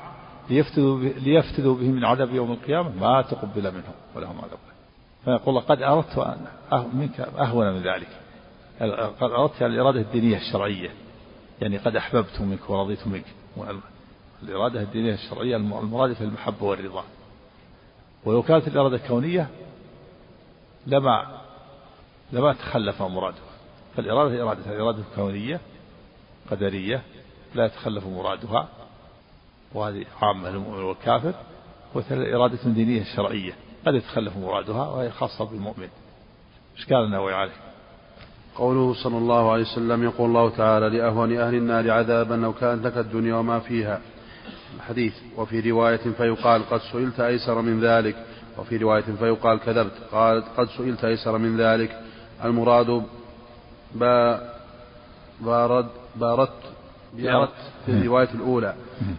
ليفتدوا, ليفتدوا به من عذاب يوم القيامة ما تقبل منهم ولهم عذاب فيقول قد أردت أن منك أهون من ذلك. قد أردت الإرادة الدينية الشرعية. يعني قد أحببت منك ورضيت منك. الإرادة الدينية الشرعية المرادفة المحبة والرضا. ولو كانت الإرادة كونية لما لما تخلف مراده. فالإرادة إرادة الإرادة الكونية قدرية لا يتخلف مرادها. وهذه عامة للمؤمن والكافر إرادة دينية شرعية قد يتخلف مرادها وهي خاصة بالمؤمن. إشكال النووي عليه؟ قوله صلى الله عليه وسلم يقول الله تعالى لأهون أهل النار عذابا لو كانت لك الدنيا وما فيها. حديث وفي رواية فيقال قد سئلت أيسر من ذلك. وفي رواية فيقال كذبت. قال قد سئلت أيسر من ذلك. المراد با بارد باردت بأردت في الرواية الأولى.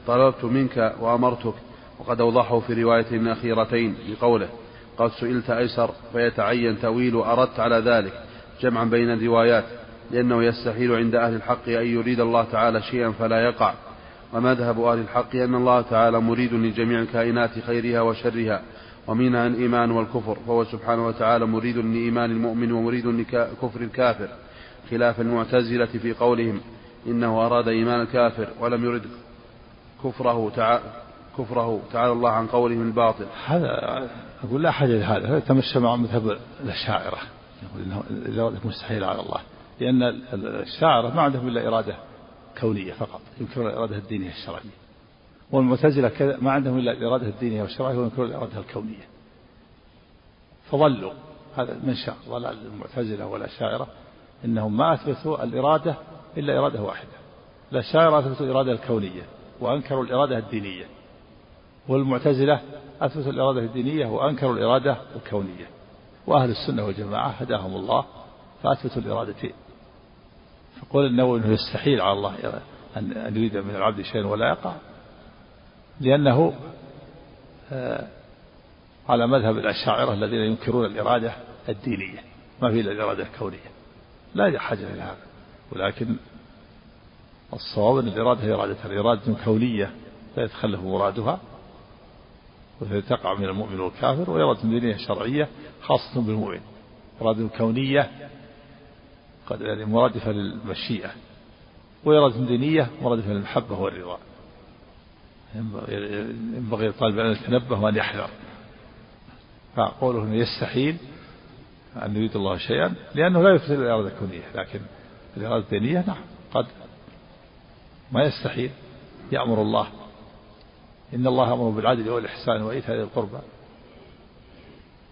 طلبت منك وأمرتك وقد أوضحه في رواية أخيرتين بقوله قد سئلت أيسر فيتعين تأويل أردت على ذلك جمعا بين الروايات لأنه يستحيل عند أهل الحق أن يريد الله تعالى شيئا فلا يقع. ومذهب أهل الحق أن الله تعالى مريد لجميع الكائنات خيرها وشرها ومنها الإيمان والكفر فهو سبحانه وتعالى مريد لإيمان المؤمن ومريد لكفر الكافر خلاف المعتزلة في قولهم. إنه أراد إيمان الكافر ولم يرد كفره تعالى كفره تعالى الله عن قولهم الباطل هذا أقول لا حاجة لهذا هذا تمشى مع مذهب الأشاعرة. يقول إنه الإرادة مستحيلة على الله. لأن الشاعرة ما عندهم إلا إرادة كونية فقط ينكرون الإرادة الدينية الشرعية. والمعتزلة كذا ما عندهم إلا الإرادة الدينية والشرعية وينكرون الإرادة الكونية. فضلوا هذا منشأ ضلال المعتزلة والأشاعرة إنهم ما أثبتوا الإرادة إلا إرادة واحدة. الأشاعرة أثبتوا الإرادة الكونية وأنكروا الإرادة الدينية. والمعتزلة أثبتوا الإرادة الدينية وأنكروا الإرادة الكونية. وأهل السنة والجماعة هداهم الله فأثبتوا الإرادتين فقول النووي أنه يستحيل على الله أن يريد من العبد شيئا ولا يقع. لأنه آه، على مذهب الأشاعرة الذين ينكرون الإرادة الدينية. ما في إلا الإرادة الكونية. لا حاجة إلى هذا. ولكن الصواب أن الإرادة هي إرادة الإرادة كونية لا يتخلف مرادها وتقع من المؤمن والكافر وإرادة دينية شرعية خاصة بالمؤمن. إرادة كونية قد يعني مرادفة للمشيئة وإرادة دينية مرادفة للمحبة والرضا. ينبغي لطالب أن يتنبه وأن يحذر. فقوله أنه يستحيل أن يريد الله شيئا لأنه لا يفسد الإرادة الكونية لكن الإرادة الدينية نعم. قد ما يستحيل. يأمر الله. إن الله أمر بالعدل والإحسان وإيتاء ذي القربى.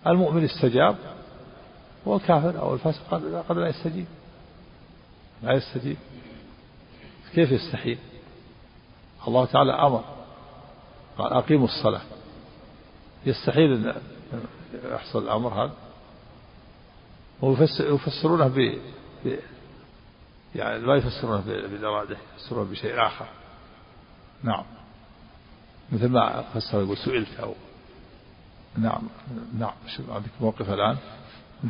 المؤمن استجاب والكافر أو الفاسق قد, قد لا يستجيب. لا يستجيب. كيف يستحيل؟ الله تعالى أمر. قال أقيموا الصلاة. يستحيل أن يحصل الأمر هذا. ويفسرونه. يعني لا يفسرونه بالإرادة يفسرونه بشيء آخر. نعم. مثل ما فسر يقول سئلت أو نعم نعم. عندك موقف الآن.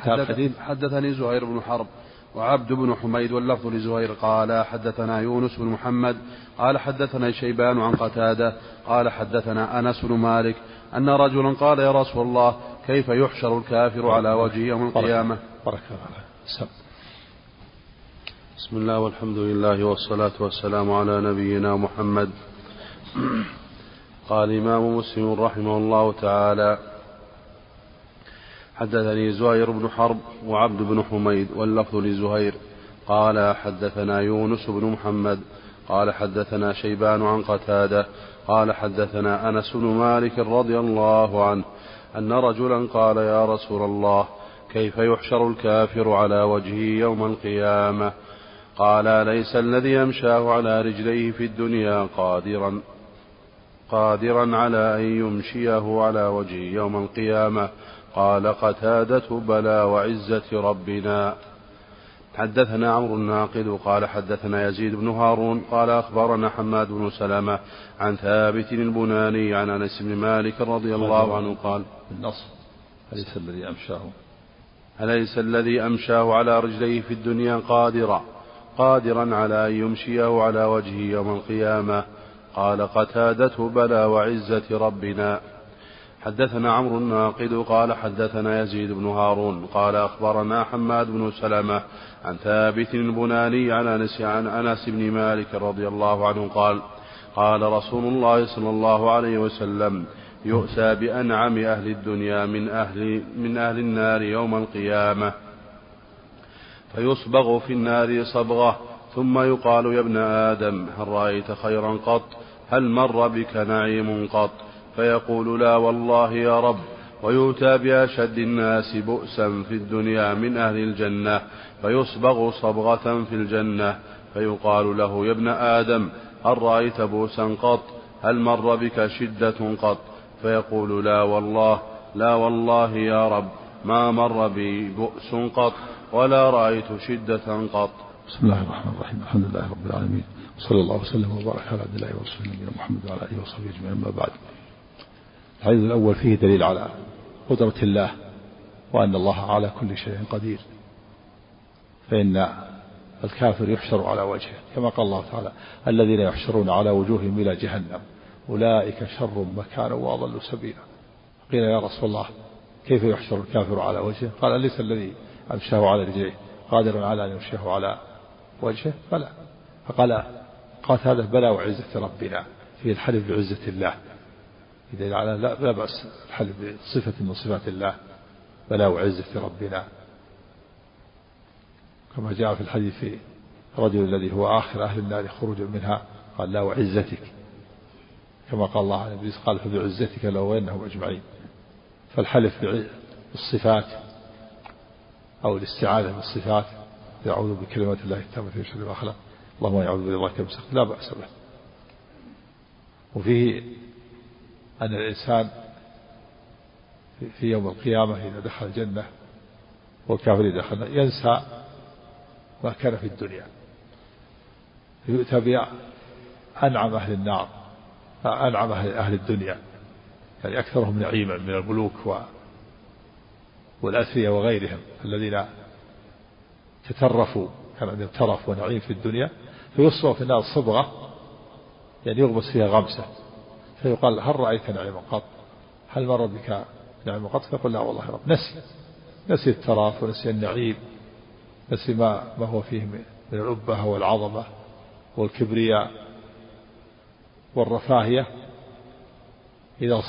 حدث حدثني زهير بن حرب وعبد بن حميد واللفظ لزهير قال حدثنا يونس بن محمد قال حدثنا شيبان عن قتادة قال حدثنا أنس بن مالك أن رجلا قال يا رسول الله كيف يحشر الكافر على وجه يوم القيامة؟ بارك الله بسم الله والحمد لله والصلاة والسلام على نبينا محمد. قال الإمام مسلم رحمه الله تعالى حدثني زهير بن حرب وعبد بن حميد واللفظ لزهير قال حدثنا يونس بن محمد قال حدثنا شيبان عن قتادة قال حدثنا أنس بن مالك رضي الله عنه أن رجلا قال يا رسول الله كيف يحشر الكافر على وجهه يوم القيامة؟ قال ليس الذي يمشاه على رجليه في الدنيا قادرا قادرا على أن يمشيه على وجهه يوم القيامة. قال قتادة بلى وعزة ربنا. حدثنا عمرو الناقد قال حدثنا يزيد بن هارون قال أخبرنا حماد بن سلمة عن ثابت البناني عن أنس بن مالك رضي الله عنه قال النص. أليس الذي أمشاه. أليس الذي أمشاه على رجليه في الدنيا قادرا؟ قادرا على أن يمشيه على وجهه يوم القيامة. قال قتادة بلى وعزة ربنا. حدثنا عمرو الناقد قال حدثنا يزيد بن هارون قال أخبرنا حماد بن سلمة عن ثابت البناني عن أنس عن أنس بن مالك رضي الله عنه قال قال رسول الله صلى الله عليه وسلم يؤتى بأنعم أهل الدنيا من أهل من أهل النار يوم القيامة. فيصبغ في النار صبغة ثم يقال يا ابن آدم هل رأيت خيرا قط؟ هل مر بك نعيم قط؟ فيقول لا والله يا رب ويؤتى بأشد الناس بؤسا في الدنيا من أهل الجنة فيصبغ صبغة في الجنة فيقال له يا ابن آدم هل رأيت بؤسا قط؟ هل مر بك شدة قط؟ فيقول لا والله لا والله يا رب ما مر بي بؤس قط. ولا رأيت شدة قط. بسم الله الرحمن الرحيم. الحمد لله رب العالمين. وصلى الله وسلم وبارك على عبد الله ورسوله نبينا محمد وعلى آله وصحبه أجمعين. أما بعد الحديث الأول فيه دليل على قدرة الله وأن الله على كل شيء قدير. فإن الكافر يحشر على وجهه كما قال الله تعالى الذين يحشرون على وجوههم إلى جهنم أولئك شر مكانا وأضل سبيلا. قيل يا رسول الله كيف يحشر الكافر على وجهه؟ قال أليس الذي أمشاه على رجليه. قادر على أن يمشيه على وجهه؟ بلى. فقال قال هذا بلى وعزة ربنا. فيه الحلف بعزة الله. إذا على لا, بأس. الحلف بصفة من صفات الله. بلا وعزة ربنا. كما جاء في الحديث في الرجل الذي هو آخر أهل النار خروجا منها قال لا وعزتك. كما قال الله عليه قال فبعزتك لأغوينهم أجمعين. فالحلف بالصفات أو الاستعاذة بالصفات يعوذ بكلمات الله التامة من شر ما خلق. اللهم يعوذ برضاك من لا بأس به. وفيه أن الإنسان في يوم القيامة إذا دخل الجنة والكافر إذا دخل ينسى ما كان في الدنيا. يؤتى بأنعم أهل النار أنعم أهل الدنيا. يعني أكثرهم نعيما من الملوك والأثرياء وغيرهم الذين تترفوا كان عندهم ترف ونعيم في الدنيا فيصبغ في النار صبغة يعني يغمس فيها غمسة. فيقال هل رأيت نعيما قط؟ هل مر بك نعيم قط؟ فيقول لا والله رب. نسي نسي التراف ونسي النعيم نسي ما, ما هو فيه من الأبهة والعظمة والكبرياء والرفاهية. إذا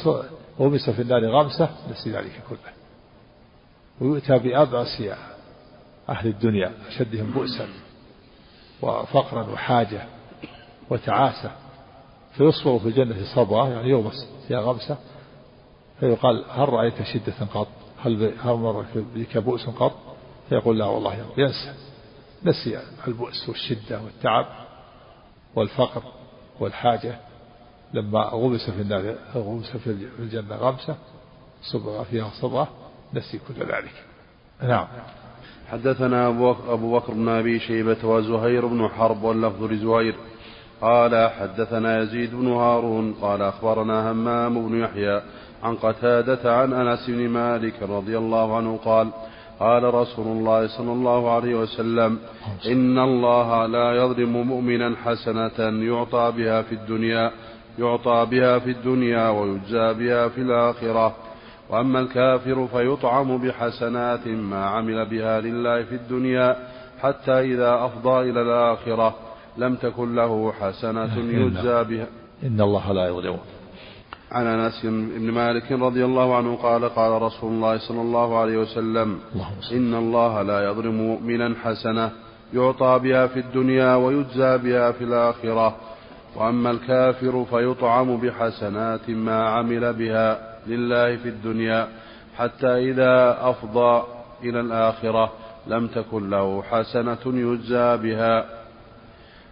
غمس في النار غمسة نسي ذلك كله. ويؤتى بأبأس أهل الدنيا أشدهم بؤسا وفقرا وحاجة وتعاسة. فيصبر في الجنة صبرة يعني يغمس فيها غمسة فيقال هل رأيت شدة قط؟ هل هل مر بك بؤس قط؟ فيقول لا والله ينسى. نسي البؤس والشدة والتعب والفقر والحاجة. لما غمس في النار غمس في الجنة غمسة صبغة فيها صبغة نسي كل ذلك. نعم. حدثنا أبو بكر بن أبي شيبة وزهير بن حرب واللفظ لزهير. قال حدثنا يزيد بن هارون. قال أخبرنا همام بن يحيى عن قتادة عن أنس بن مالك رضي الله عنه قال قال رسول الله صلى الله عليه وسلم إن الله لا يظلم مؤمنا حسنة يعطى بها في الدنيا يعطى بها في الدنيا ويجزى بها في الآخرة. وأما الكافر فيطعم بحسنات ما عمل بها لله في الدنيا حتى إذا أفضى إلى الآخرة. لم تكن له حسنة يجزى بها. إن الله لا يظلمه. عن أنس بن مالك رضي الله عنه قال قال رسول الله صلى الله عليه وسلم. إن الله لا يظلم مؤمنا حسنة. يعطى بها في الدنيا ويجزى بها في الآخرة. وأما الكافر فيطعم بحسنات ما عمل بها لله في الدنيا حتى إذا أفضى إلى الآخرة لم تكن له حسنة يجزى بها.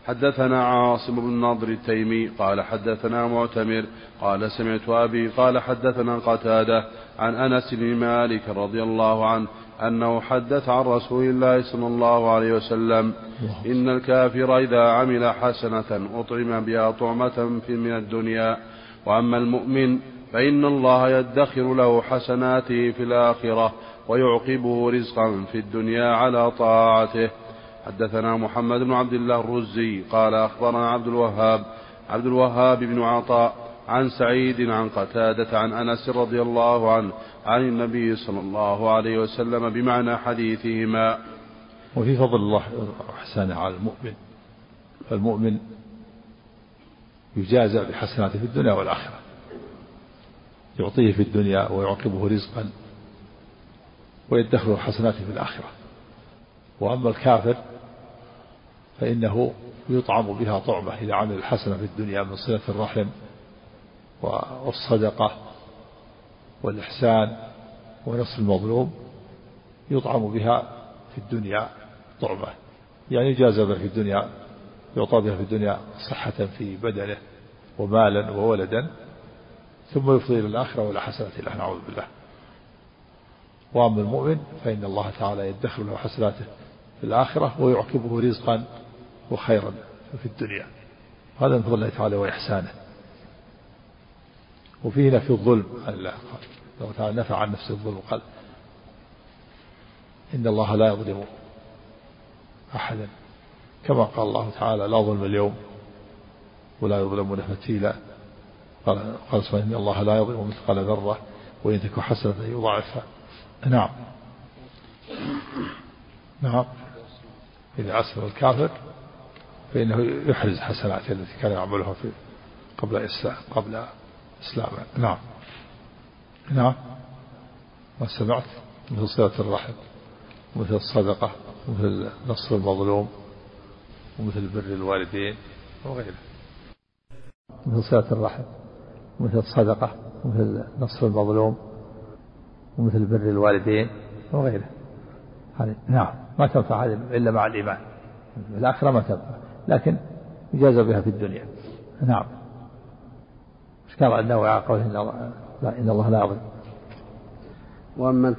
حدثنا عاصم بن نضر التيمي قال حدثنا معتمر قال سمعت أبي قال حدثنا قتادة عن أنس بن مالك رضي الله عنه أنه حدث عن رسول الله صلى الله عليه وسلم إن الكافر إذا عمل حسنة أطعم بها طعمة من الدنيا وأما المؤمن فإن الله يدخر له حسناته في الآخرة ويعقبه رزقا في الدنيا على طاعته. حدثنا محمد بن عبد الله الرزي قال أخبرنا عبد الوهاب عبد الوهاب بن عطاء عن سعيد عن قتادة عن أنس رضي الله عنه عن النبي صلى الله عليه وسلم بمعنى حديثهما. وفي فضل الله إحسانه على المؤمن فالمؤمن يجازى بحسناته في الدنيا والآخرة. يعطيه في الدنيا ويعقبه رزقا ويدخر حسناته في الآخرة. وأما الكافر فإنه يطعم بها طعمة إذا عمل الحسنة في الدنيا من صلة الرحم والصدقة والإحسان ونصر المظلوم يطعم بها في الدنيا طعمة. يعني جاز في الدنيا يعطى بها في الدنيا صحة في بدنه ومالا وولدا ثم يفضي إلى الآخرة ولا حسنة له نعوذ بالله. وأما المؤمن فإن الله تعالى يدخر له حسناته في الآخرة ويعقبه رزقا وخيرا في الدنيا. هذا من فضل الله تعالى وإحسانه. وفيه نفي الظلم. عن الله الله تعالى نفى عن نفسه الظلم. قال إن الله لا يظلم أحدا. كما قال الله تعالى لا ظلم اليوم ولا يظلمون فتيلا. قال قال سبحانه إن الله لا يظلم مثقال ذرة وإن تكن حسنة يضاعفها. نعم. نعم. إذا أسلم الكافر فإنه يحرز حسناته التي كان يعملها في قبل إسلام قبل إسلامه. نعم. نعم. ما سمعت؟ مثل صلة الرحم ومثل الصدقة ومثل نصر المظلوم ومثل بر الوالدين وغيره. مثل صلة الرحم. ومثل الصدقة ومثل نصر المظلوم ومثل بر الوالدين وغيره. هذه نعم ما تنفع هذه إلا مع الإيمان. الآخرة ما تنفع لكن يجاز بها في الدنيا. نعم. اشكال النووي على قوله إن الله لا, إن الله لا يظلم. وأما